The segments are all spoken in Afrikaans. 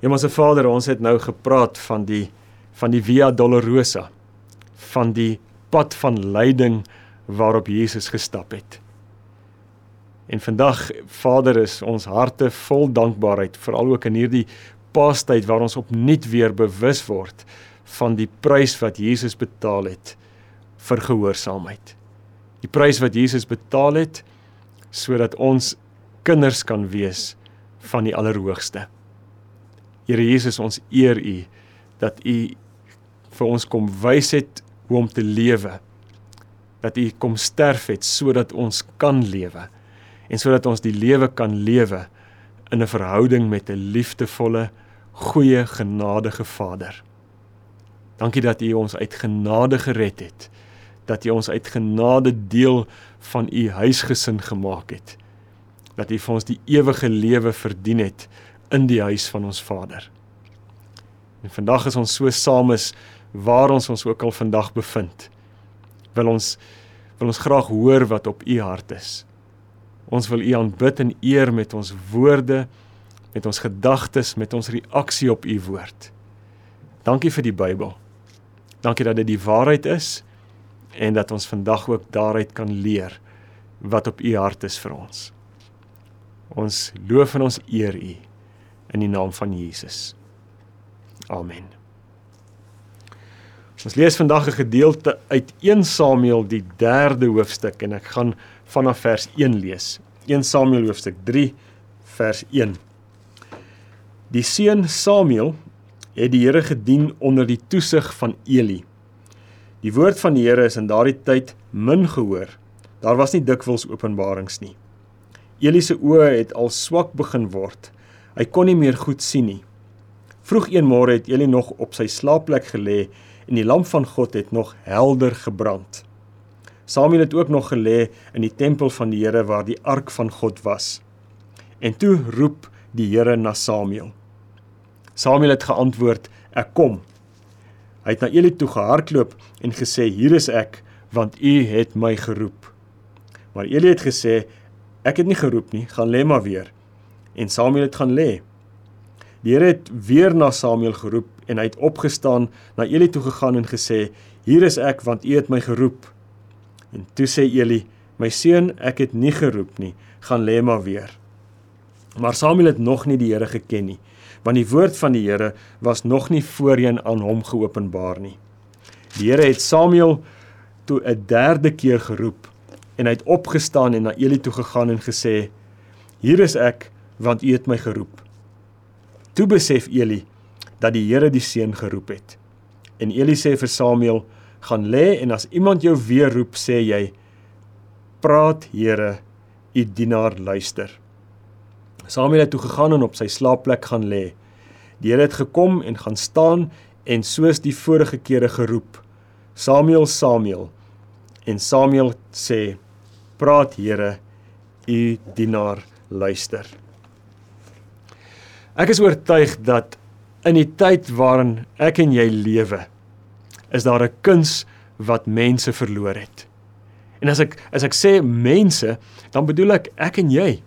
Hemelse Vader, ons het nou gepraat van die van die Via Dolorosa, van die pad van lyding waarop Jesus gestap het. En vandag, Vader, is ons harte vol dankbaarheid, veral ook in hierdie Paastyd waar ons opnuut weer bewus word van die prys wat Jesus betaal het vir gehoorsaamheid. Die prys wat Jesus betaal het sodat ons kinders kan wees van die Allerhoogste. Here Jesus, ons eer U dat U vir ons kom wys het hoe om te lewe. Dat U kom sterf het sodat ons kan lewe en sodat ons die lewe kan lewe in 'n verhouding met 'n liefdevolle, goeie, genadige Vader. Dankie dat U ons uit genade gered het. Dat U ons uit genade deel van U huisgesin gemaak het. Dat U vir ons die ewige lewe verdien het in die huis van ons Vader. En vandag is ons so saam is waar ons ons ook al vandag bevind. Wil ons wil ons graag hoor wat op u hart is. Ons wil u aanbid en eer met ons woorde, met ons gedagtes, met ons reaksie op u woord. Dankie vir die Bybel. Dankie dat dit die waarheid is en dat ons vandag ook daaruit kan leer wat op u hart is vir ons. Ons loof en ons eer u in die naam van Jesus. Amen. Ons lees vandag 'n gedeelte uit 1 Samuel die 3de hoofstuk en ek gaan vanaf vers 1 lees. 1 Samuel hoofstuk 3 vers 1. Die seun Samuel het die Here gedien onder die toesig van Eli. Die woord van die Here is in daardie tyd min gehoor. Daar was nie dikwels openbarings nie. Eli se oë het al swak begin word. Hy kon nie meer goed sien nie. Vroeg een môre het Eli nog op sy slaapplek gelê en die lamp van God het nog helder gebrand. Samuel het ook nog gelê in die tempel van die Here waar die ark van God was. En toe roep die Here na Samuel. Samuel het geantwoord: "Ek kom." Hy het na Eli toe gehardloop en gesê: "Hier is ek, want U het my geroep." Maar Eli het gesê: "Ek het nie geroep nie, gaan lê maar weer." En Samuel het gaan lê. Die Here het weer na Samuel geroep en hy het opgestaan, na Eli toe gegaan en gesê: "Hier is ek, want U het my geroep." En toe sê Eli: "My seun, ek het nie geroep nie, gaan lê maar weer." Maar Samuel het nog nie die Here geken nie, want die woord van die Here was nog nie voorheen aan hom geopenbaar nie. Die Here het Samuel toe 'n derde keer geroep en hy het opgestaan en na Eli toe gegaan en gesê: "Hier is ek, want U het my geroep." Toe besef Eli dat die Here die seun geroep het. En Eli sê vir Samuel: "Gaan lê en as iemand jou weer roep, sê jy: Praat, Here, u dienaar luister." Samuel het toe gegaan en op sy slaapplek gaan lê. Die Here het gekom en gaan staan en soos die vorige kere geroep: "Samuel, Samuel." En Samuel sê: "Praat, Here, u dienaar luister." Ek is oortuig dat in die tyd waarin ek en jy lewe, is daar 'n kuns wat mense verloor het. En as ek as ek sê mense, dan bedoel ek ek en jy.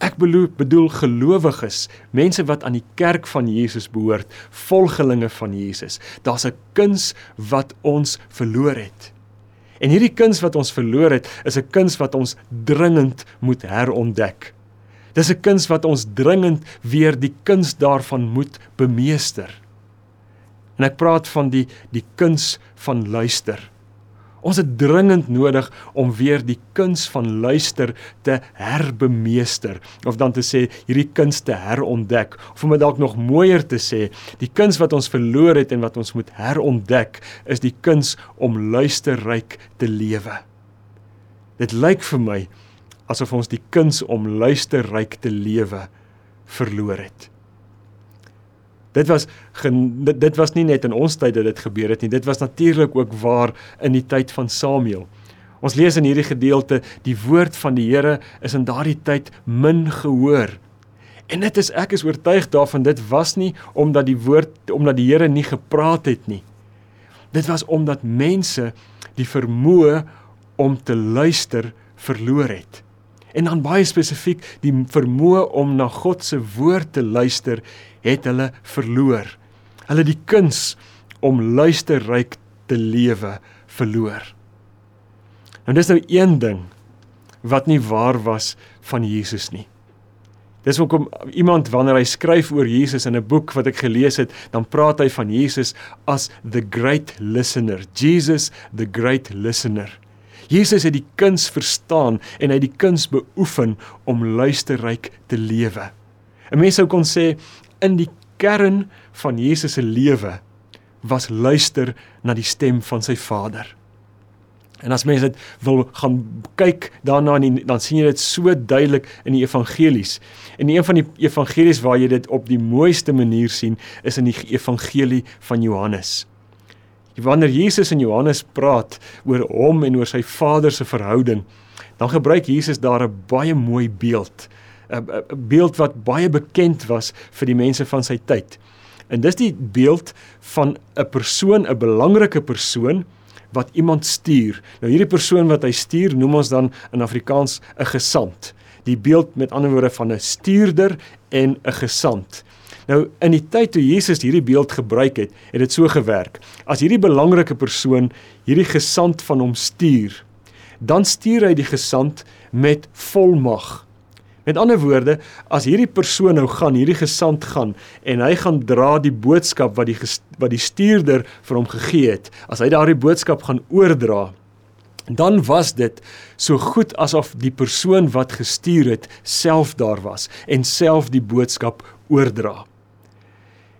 Ek bedoel bedoel gelowiges, mense wat aan die kerk van Jesus behoort, volgelinge van Jesus. Daar's 'n kuns wat ons verloor het. En hierdie kuns wat ons verloor het, is 'n kuns wat ons dringend moet herontdek. Dis 'n kuns wat ons dringend weer die kuns daarvan moet bemeester. En ek praat van die die kuns van luister. Ons het dringend nodig om weer die kuns van luister te herbemeester of dan te sê hierdie kuns te herontdek of om dit dalk nog mooier te sê die kuns wat ons verloor het en wat ons moet herontdek is die kuns om luisterryk te lewe. Dit lyk vir my asof ons die kuns om luisterryk te lewe verloor het. Dit was dit, dit was nie net in ons tyd dat dit gebeur het nie. Dit was natuurlik ook waar in die tyd van Samuel. Ons lees in hierdie gedeelte die woord van die Here is in daardie tyd min gehoor. En dit is ek is oortuig daarvan dit was nie omdat die woord omdat die Here nie gepraat het nie. Dit was omdat mense die vermoë om te luister verloor het. En dan baie spesifiek, die vermoë om na God se woord te luister, het hulle verloor. Hulle die kuns om luisterryk te lewe verloor. En dis nou een ding wat nie waar was van Jesus nie. Dis hoekom iemand wanneer hy skryf oor Jesus in 'n boek wat ek gelees het, dan praat hy van Jesus as the great listener. Jesus the great listener. Jesus het die kuns verstaan en hy het die kuns beoefen om luisterryk te lewe. 'n Mens sou kon sê in die kern van Jesus se lewe was luister na die stem van sy Vader. En as mense dit wil gaan kyk daarna in dan sien jy dit so duidelik in die evangelies. En een van die evangelies waar jy dit op die mooiste manier sien, is in die evangelie van Johannes. Wanneer Jesus en Johannes praat oor hom en oor sy Vader se verhouding, dan gebruik Jesus daar 'n baie mooi beeld. 'n beeld wat baie bekend was vir die mense van sy tyd. En dis die beeld van 'n persoon, 'n belangrike persoon wat iemand stuur. Nou hierdie persoon wat hy stuur, noem ons dan in Afrikaans 'n gesant. Die beeld met ander woorde van 'n stuurder en 'n gesant. Nou in die tyd toe Jesus hierdie beeld gebruik het, het dit so gewerk. As hierdie belangrike persoon hierdie gesant van hom stuur, dan stuur hy die gesant met volmag. Met ander woorde, as hierdie persoon nou gaan, hierdie gesant gaan en hy gaan dra die boodskap wat die wat die stuurder vir hom gegee het, as hy daardie boodskap gaan oordra, dan was dit so goed asof die persoon wat gestuur het self daar was en self die boodskap oordra.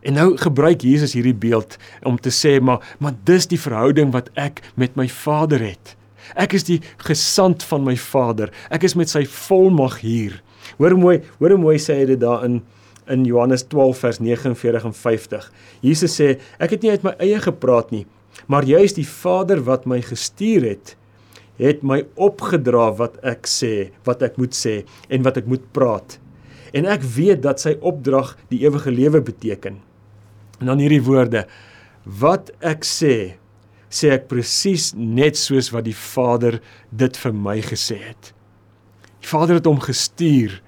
En nou gebruik Jesus hierdie beeld om te sê maar maar dis die verhouding wat ek met my Vader het. Ek is die gesant van my Vader. Ek is met sy volmag hier. Hoor mooi, hoor mooi sê hy dit daar in in Johannes 12 vers 49 en 50. Jesus sê, ek het nie uit my eie gepraat nie, maar juis die Vader wat my gestuur het, het my opgedra wat ek sê, wat ek moet sê en wat ek moet praat. En ek weet dat sy opdrag die ewige lewe beteken. En dan hierdie woorde: Wat ek sê, sê ek presies net soos wat die Vader dit vir my gesê het. Die Vader het hom gestuur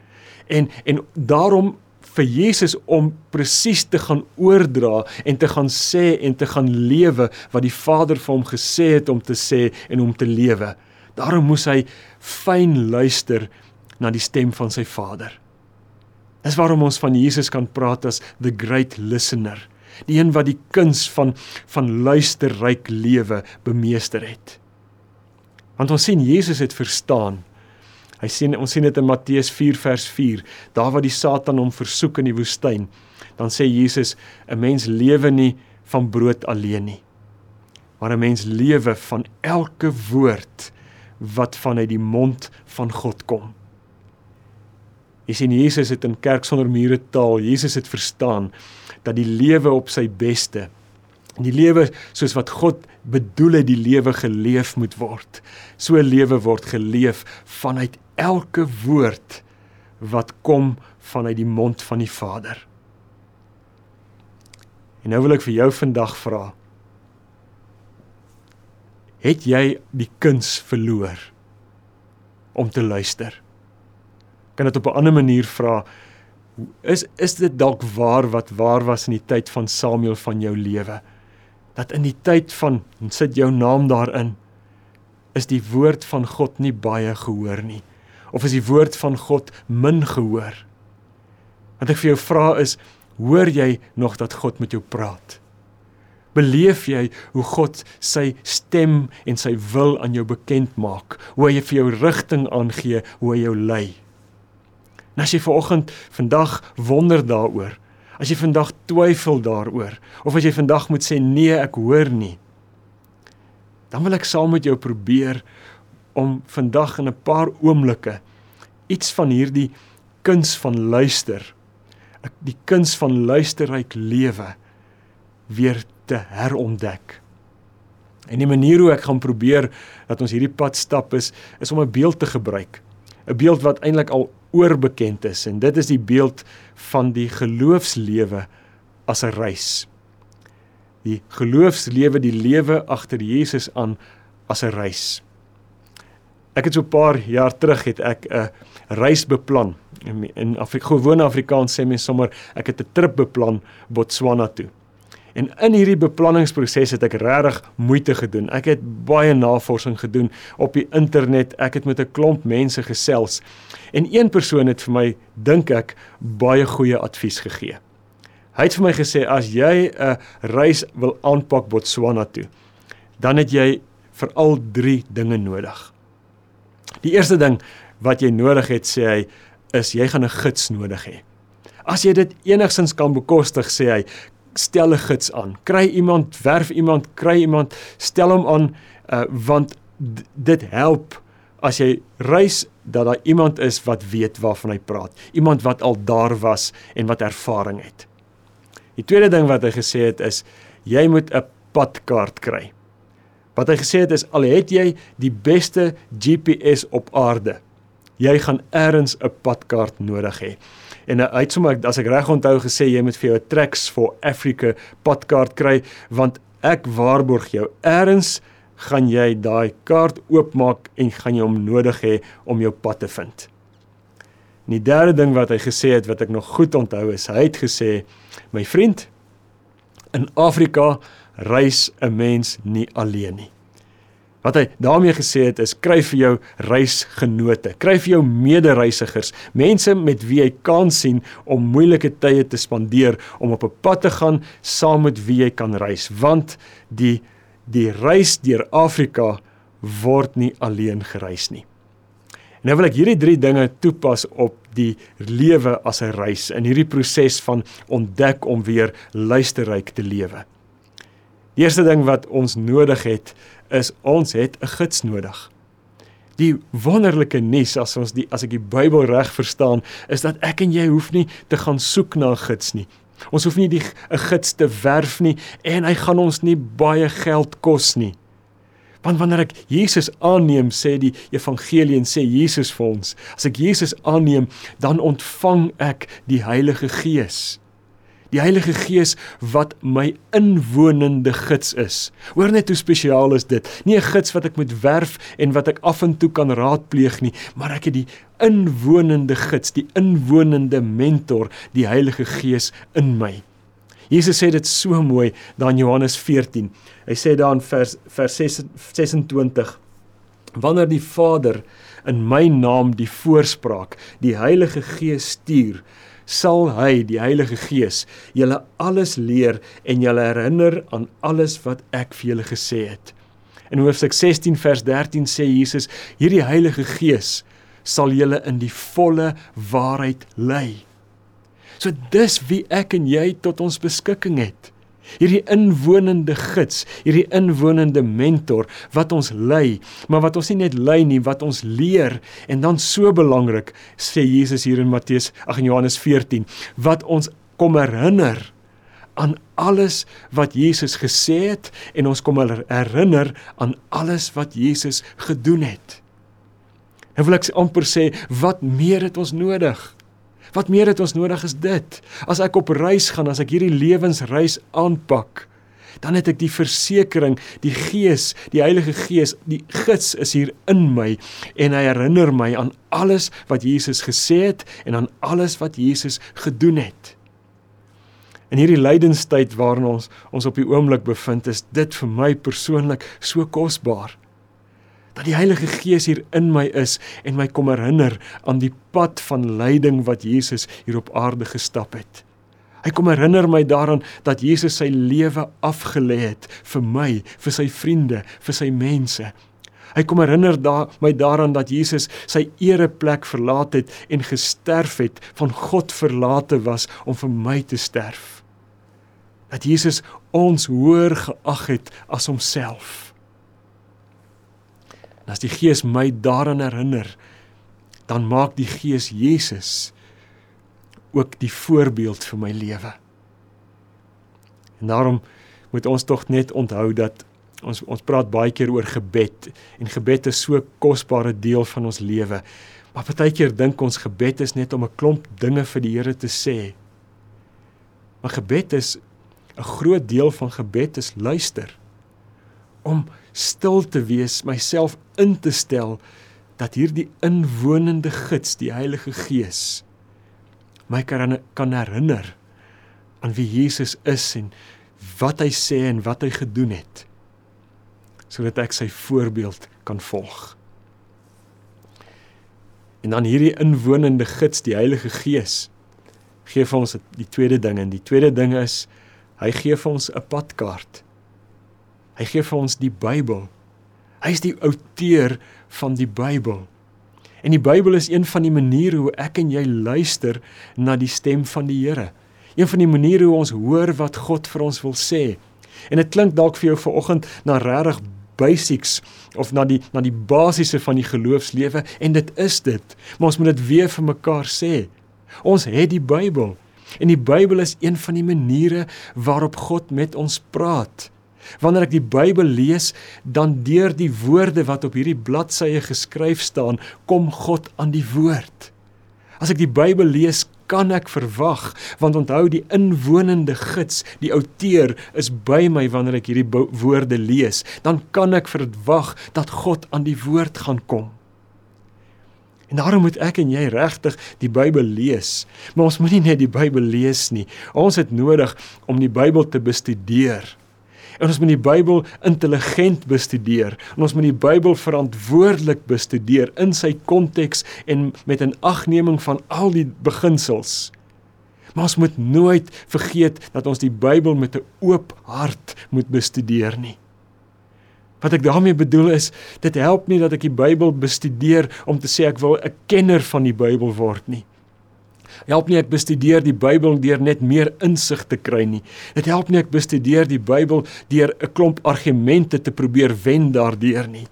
en en daarom vir Jesus om presies te gaan oordra en te gaan sê en te gaan lewe wat die Vader vir hom gesê het om te sê en om te lewe. Daarom moes hy fyn luister na die stem van sy Vader. Dis waarom ons van Jesus kan praat as the great listener, die een wat die kuns van van luisterryk lewe bemeester het. Want ons sien Jesus het verstaan Hy sien ons sien dit in Matteus 4 vers 4, daar waar die Satan hom versoek in die woestyn. Dan sê Jesus, 'n mens lewe nie van brood alleen nie, maar 'n mens lewe van elke woord wat vanuit die mond van God kom. Jy sien Jesus het in kerk sonder mure taal, Jesus het verstaan dat die lewe op sy beste die lewe soos wat God bedoel het die lewe geleef moet word. So lewe word geleef vanuit elke woord wat kom vanuit die mond van die Vader. En nou wil ek vir jou vandag vra. Het jy die kuns verloor om te luister? Kan dit op 'n ander manier vra? Is is dit dalk waar wat waar was in die tyd van Samuel van jou lewe? Dat in die tyd van sit jou naam daarin is die woord van God nie baie gehoor nie of is die woord van God min gehoor? Wat ek vir jou vra is, hoor jy nog dat God met jou praat? Beleef jy hoe God sy stem en sy wil aan jou bekend maak? Hoe hy vir jou rigting aangee, hoe hy jou lei? En as jy vanoggend vandag wonder daaroor, as jy vandag twyfel daaroor, of as jy vandag moet sê nee, ek hoor nie, dan wil ek saam met jou probeer om vandag in 'n paar oomblikke iets van hierdie kuns van luister, die kuns van luisterryk lewe weer te herontdek. En die manier hoe ek gaan probeer dat ons hierdie pad stap is is om 'n beeld te gebruik. 'n Beeld wat eintlik al oorbekend is en dit is die beeld van die geloofslewe as 'n reis. Die geloofslewe, die lewe agter Jesus aan as 'n reis. Ek het so 'n paar jaar terug het ek 'n reis beplan. In Afrika gewone Afrikaans sê mense sommer ek het 'n trip beplan Botswana toe. En in hierdie beplanningsproses het ek regtig moeite gedoen. Ek het baie navorsing gedoen op die internet. Ek het met 'n klomp mense gesels. En een persoon het vir my, dink ek, baie goeie advies gegee. Hy het vir my gesê as jy 'n reis wil aanpak Botswana toe, dan het jy veral 3 dinge nodig. Die eerste ding wat jy nodig het, sê hy, is jy gaan 'n gids nodig hê. As jy dit enigsins kan bekostig, sê hy, stel 'n gids aan. Kry iemand, werf iemand, kry iemand, stel hom aan uh, want dit help as jy reis dat daar iemand is wat weet waarvan hy praat. Iemand wat al daar was en wat ervaring het. Die tweede ding wat hy gesê het is jy moet 'n padkaart kry. Wat hy gesê het is al het jy die beste GPS op aarde, jy gaan eers 'n padkaart nodig hê. En hy het sommer as ek reg onthou gesê jy moet vir jou 'n Tracks for Africa padkaart kry want ek waarborg jou eers gaan jy daai kaart oopmaak en gaan jy hom nodig hê om jou pad te vind. En die derde ding wat hy gesê het wat ek nog goed onthou is, hy het gesê my vriend in Afrika reis 'n mens nie alleen nie. Wat hy daarmee gesê het is kry vir jou reisgenote, kry vir jou medereisigers, mense met wie jy kan sien om moeilike tye te spandeer, om op 'n pad te gaan saam met wie jy kan reis, want die die reis deur Afrika word nie alleen gereis nie. Nou wil ek hierdie drie dinge toepas op die lewe as 'n reis in hierdie proses van ontdek om weer luisterryk te lewe. Die eerste ding wat ons nodig het is ons het 'n gids nodig. Die wonderlike nuus as ons die as ek die Bybel reg verstaan, is dat ek en jy hoef nie te gaan soek na 'n gids nie. Ons hoef nie die 'n gids te werf nie en hy gaan ons nie baie geld kos nie. Want wanneer ek Jesus aanneem, sê die evangelie en sê Jesus vir ons, as ek Jesus aanneem, dan ontvang ek die Heilige Gees die Heilige Gees wat my inwonende gids is. Hoor net hoe spesiaal is dit. Nie 'n gids wat ek moet werf en wat ek af en toe kan raadpleeg nie, maar ek het die inwonende gids, die inwonende mentor, die Heilige Gees in my. Jesus sê dit so mooi daar in Johannes 14. Hy sê daar in vers vers 26 Wanneer die Vader in my naam die voorspraak, die Heilige Gees stuur, sal hy die Heilige Gees julle alles leer en julle herinner aan alles wat ek vir julle gesê het. In Hoofstuk 16 vers 13 sê Jesus: Hierdie Heilige Gees sal julle in die volle waarheid lei. So dis wie ek en jy tot ons beskikking het hierdie inwonende gids, hierdie inwonende mentor wat ons lei, maar wat ons nie net lei nie, wat ons leer en dan so belangrik sê Jesus hier in Matteus, ag in Johannes 14, wat ons kom herinner aan alles wat Jesus gesê het en ons kom herinner aan alles wat Jesus gedoen het. En wil ek amper sê wat meer het ons nodig? Wat meer het ons nodig is dit. As ek op reis gaan, as ek hierdie lewensreis aanpak, dan het ek die versekering, die Gees, die Heilige Gees, die gids is hier in my en hy herinner my aan alles wat Jesus gesê het en aan alles wat Jesus gedoen het. In hierdie lydenstyd waarin ons ons op die oomblik bevind, is dit vir my persoonlik so kosbaar dat die Heilige Gees hier in my is en my kom herinner aan die pad van lyding wat Jesus hier op aarde gestap het. Hy kom herinner my daaraan dat Jesus sy lewe afgelê het vir my, vir sy vriende, vir sy mense. Hy kom herinner da my daaraan dat Jesus sy ereplek verlaat het en gesterf het, van God verlate was om vir my te sterf. Dat Jesus ons hoër geag het as homself. En as die Gees my daaraan herinner, dan maak die Gees Jesus ook die voorbeeld vir my lewe. En daarom moet ons tog net onthou dat ons ons praat baie keer oor gebed en gebed is so kosbare deel van ons lewe. Maar partykeer dink ons gebed is net om 'n klomp dinge vir die Here te sê. Maar gebed is 'n groot deel van gebed is luister. Om stil te wees, myself in te stel dat hierdie inwonende gids, die Heilige Gees, my kan kan herinner aan wie Jesus is en wat hy sê en wat hy gedoen het sodat ek sy voorbeeld kan volg. En dan hierdie inwonende gids, die Heilige Gees, gee vir ons die tweede ding en die tweede ding is hy gee vir ons 'n padkaart. Hy gee vir ons die Bybel. Hy is die outeur van die Bybel. En die Bybel is een van die maniere hoe ek en jy luister na die stem van die Here. Een van die maniere hoe ons hoor wat God vir ons wil sê. En dit klink dalk vir jou vanoggend na regtig basics of na die na die basiese van die geloofslewe en dit is dit. Maar ons moet dit weer vir mekaar sê. Ons het die Bybel en die Bybel is een van die maniere waarop God met ons praat. Wanneer ek die Bybel lees, dan deur die woorde wat op hierdie bladsye geskryf staan, kom God aan die woord. As ek die Bybel lees, kan ek verwag want onthou die inwonende gids die outeur is by my wanneer ek hierdie woorde lees. Dan kan ek verwag dat God aan die woord gaan kom. En daarom moet ek en jy regtig die Bybel lees. Maar ons moenie net die Bybel lees nie. Ons het nodig om die Bybel te bestudeer En ons moet die Bybel intelligent bestudeer. En ons moet die Bybel verantwoordelik bestudeer in sy konteks en met 'n agneming van al die beginsels. Maar ons moet nooit vergeet dat ons die Bybel met 'n oop hart moet bestudeer nie. Wat ek daarmee bedoel is, dit help nie dat ek die Bybel bestudeer om te sê ek wil 'n kenner van die Bybel word nie. Help nie ek bestudeer die Bybel deur net meer insig te kry nie. Dit help nie ek bestudeer die Bybel deur 'n klomp argumente te probeer wen daardeur nie.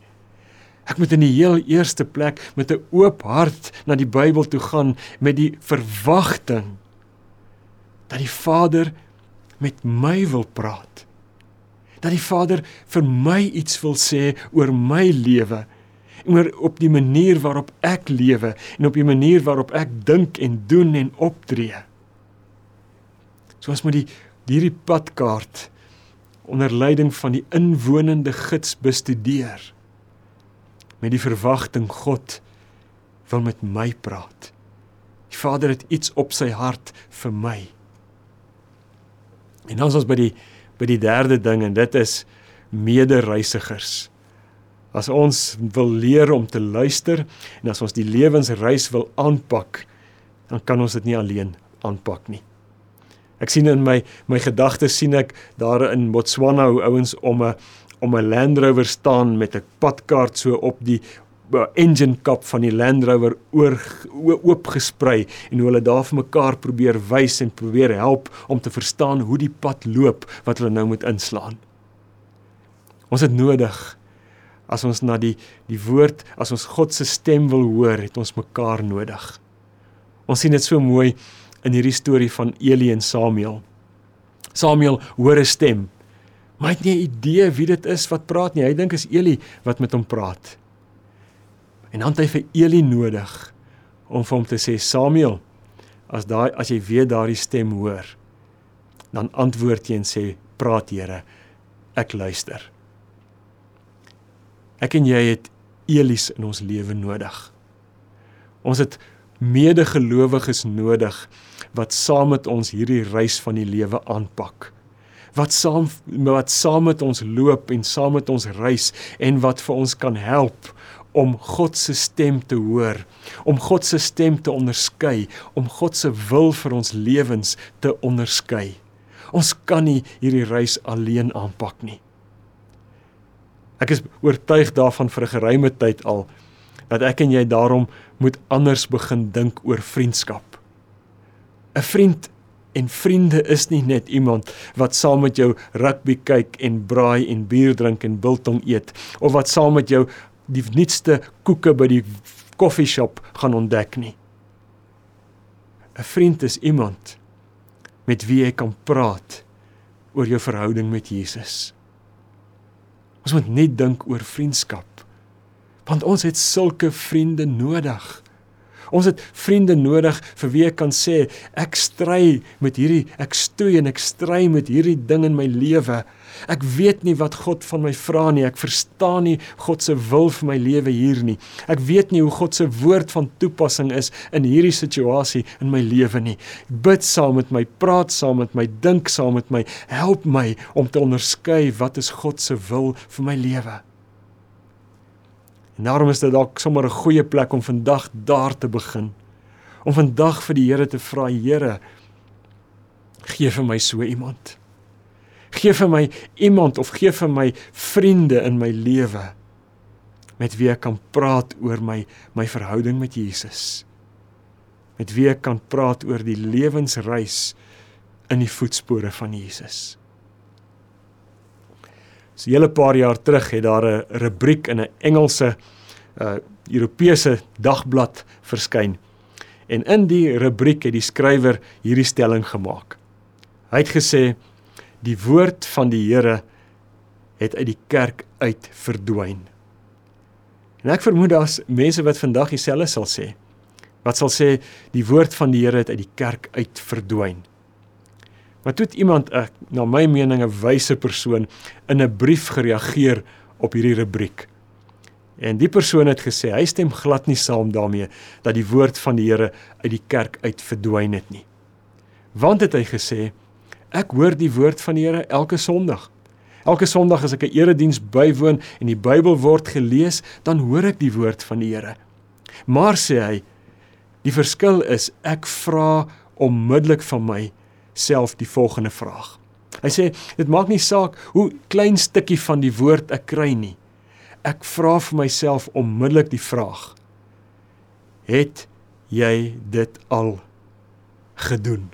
Ek moet in die heel eerste plek met 'n oop hart na die Bybel toe gaan met die verwagting dat die Vader met my wil praat. Dat die Vader vir my iets wil sê oor my lewe oor op die manier waarop ek lewe en op die manier waarop ek dink en doen en optree. Soos met die hierdie padkaart onder leiding van die inwonende gids bestudeer met die verwagting God wil met my praat. Die Vader het iets op sy hart vir my. En dan is ons by die by die derde ding en dit is medereisigers. As ons wil leer om te luister en as ons die lewensreis wil aanpak, dan kan ons dit nie alleen aanpak nie. Ek sien in my my gedagtes sien ek daar in Botswana hoe ouens om 'n om 'n Land Rover staan met 'n padkaart so op die engine kap van die Land Rover oor oop gesprei en hoe hulle daar vir mekaar probeer wys en probeer help om te verstaan hoe die pad loop wat hulle nou moet inslaan. Ons het nodig as ons na die die woord, as ons God se stem wil hoor, het ons mekaar nodig. Ons sien dit so mooi in hierdie storie van Eli en Samuel. Samuel hoor 'n stem, maar hy het nie 'n idee wie dit is wat praat nie. Hy dink is Eli wat met hom praat. En dan het hy vir Eli nodig om vir hom te sê Samuel, as daai as jy weer daardie stem hoor, dan antwoord jy en sê praat Here, ek luister. Ek en jy het Elis in ons lewe nodig. Ons het medegelowiges nodig wat saam met ons hierdie reis van die lewe aanpak. Wat saam wat saam met ons loop en saam met ons reis en wat vir ons kan help om God se stem te hoor, om God se stem te onderskei, om God se wil vir ons lewens te onderskei. Ons kan nie hierdie reis alleen aanpak nie. Ek is oortuig daarvan vir 'n geruime tyd al dat ek en jy daarom moet anders begin dink oor vriendskap. 'n Vriend en vriende is nie net iemand wat saam met jou rugby kyk en braai en bier drink en biltong eet of wat saam met jou die nuutste koeke by die koffieshop gaan ontdek nie. 'n Vriend is iemand met wie jy kan praat oor jou verhouding met Jesus. Ons moet net dink oor vriendskap. Want ons het sulke vriende nodig. Ons het vriende nodig vir wie ek kan sê ek stry met hierdie ek stoei en ek stry met hierdie ding in my lewe. Ek weet nie wat God van my vra nie. Ek verstaan nie God se wil vir my lewe hier nie. Ek weet nie hoe God se woord van toepassing is in hierdie situasie in my lewe nie. Bid saam met my, praat saam met my, dink saam met my, help my om te onderskei wat is God se wil vir my lewe. En daarom is dit dalk sommer 'n goeie plek om vandag daar te begin. Om vandag vir die Here te vra, Here, gee vir my so iemand. Gee vir my iemand of gee vir my vriende in my lewe met wie ek kan praat oor my my verhouding met Jesus. Met wie ek kan praat oor die lewensreis in die voetspore van Jesus. So 'n hele paar jaar terug het daar 'n rubriek in 'n Engelse uh Europese dagblad verskyn. En in die rubriek het die skrywer hierdie stelling gemaak. Hy het gesê die woord van die Here het uit die kerk uit verdwyn. En ek vermoed daar's mense wat vandag dieselfde sal sê. Wat sal sê die woord van die Here het uit die kerk uit verdwyn. Maar toe het iemand 'n na my mening 'n wyse persoon in 'n brief gereageer op hierdie rubriek. En die persoon het gesê hy stem glad nie saam daarmee dat die woord van die Here uit die kerk uit verdwyn het nie. Want het hy gesê Ek hoor die woord van die Here elke Sondag. Elke Sondag as ek 'n erediens bywoon en die Bybel word gelees, dan hoor ek die woord van die Here. Maar sê hy, die verskil is ek vra onmiddellik van my self die volgende vraag. Hy sê dit maak nie saak hoe klein stukkie van die woord ek kry nie. Ek vra vir myself onmiddellik die vraag: Het jy dit al gedoen?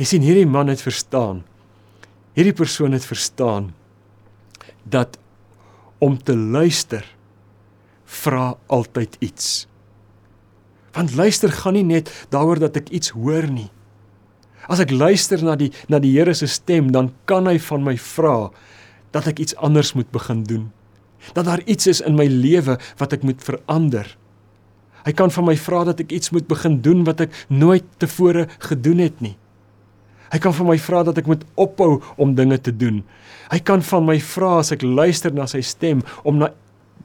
Jy sien hierdie man het verstaan. Hierdie persoon het verstaan dat om te luister vra altyd iets. Want luister gaan nie net daaroor dat ek iets hoor nie. As ek luister na die na die Here se stem, dan kan hy van my vra dat ek iets anders moet begin doen. Dat daar iets is in my lewe wat ek moet verander. Hy kan van my vra dat ek iets moet begin doen wat ek nooit tevore gedoen het nie. Hy kan van my vra dat ek moet ophou om dinge te doen. Hy kan van my vra as ek luister na sy stem om na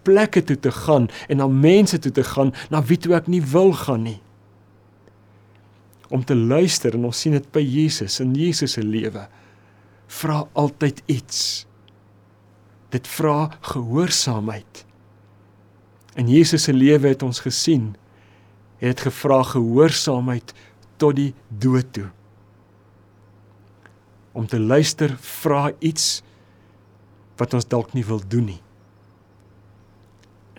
plekke toe te gaan en na mense toe te gaan na wie toe ek nie wil gaan nie. Om te luister en ons sien dit by Jesus in Jesus se lewe. Vra altyd iets. Dit vra gehoorsaamheid. In Jesus se lewe het ons gesien het gevra gehoorsaamheid tot die dood toe om te luister vra iets wat ons dalk nie wil doen nie.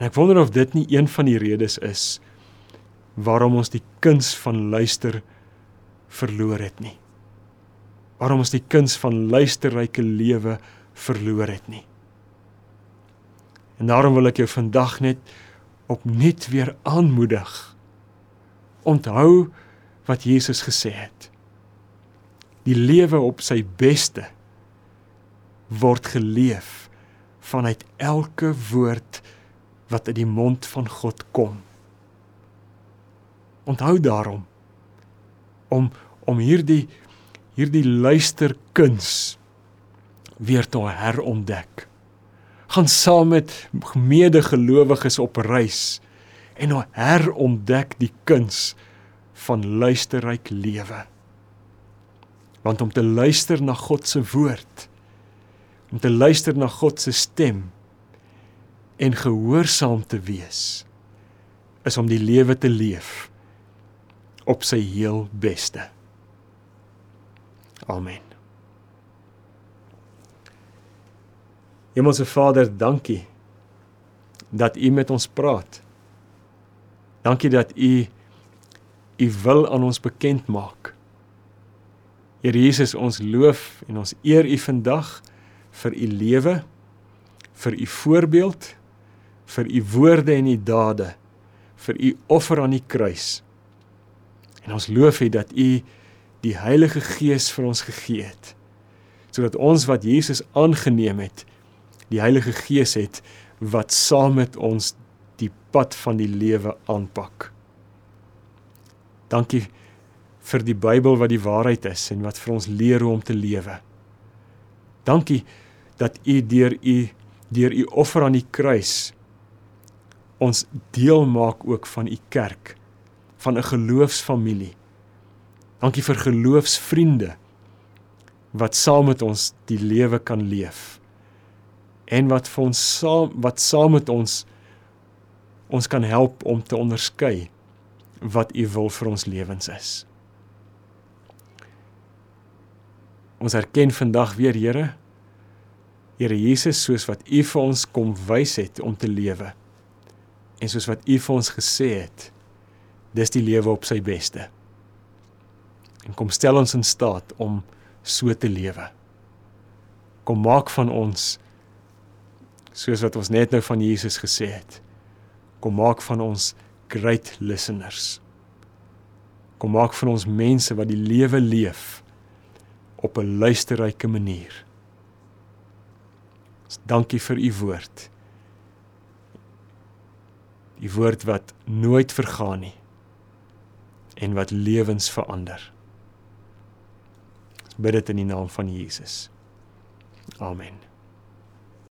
En ek wonder of dit nie een van die redes is waarom ons die kuns van luister verloor het nie. Waarom ons die kuns van luisterryke lewe verloor het nie. En daarom wil ek jou vandag net opnuut weer aanmoedig. Onthou wat Jesus gesê het die lewe op sy beste word geleef vanuit elke woord wat uit die mond van God kom. Onthou daarom om om hierdie hierdie luisterkuns weer te herontdek. Gaan saam met medegelowiges op reis en herontdek die kuns van luisterryk lewe want om te luister na God se woord om te luister na God se stem en gehoorsaam te wees is om die lewe te leef op sy heel beste. Amen. Hemelse Vader, dankie dat U met ons praat. Dankie dat U U wil aan ons bekend maak. Here Jesus, ons loof en ons eer U vandag vir U lewe, vir U voorbeeld, vir U woorde en U dade, vir U offer aan die kruis. En ons loof U dat U die Heilige Gees vir ons gegee het, sodat ons wat Jesus aangeneem het, die Heilige Gees het wat saam met ons die pad van die lewe aanpak. Dankie vir die Bybel wat die waarheid is en wat vir ons leer hoe om te lewe. Dankie dat U deur U deur U offer aan die kruis ons deel maak ook van U kerk, van 'n geloofsfamilie. Dankie vir geloofsvriende wat saam met ons die lewe kan leef en wat vir ons saam wat saam met ons ons kan help om te onderskei wat u wil vir ons lewens is. Ons erken vandag weer Here Here Jesus soos wat u vir ons kom wys het om te lewe. En soos wat u vir ons gesê het, dis die lewe op sy beste. En kom stel ons in staat om so te lewe. Kom maak van ons soos wat ons net nou van Jesus gesê het. Kom maak van ons great listeners. Kom maak van ons mense wat die lewe leef op 'n luisterryke manier. Dankie vir u woord. Die woord wat nooit vergaan nie en wat lewens verander. Bid dit in die naam van Jesus. Amen.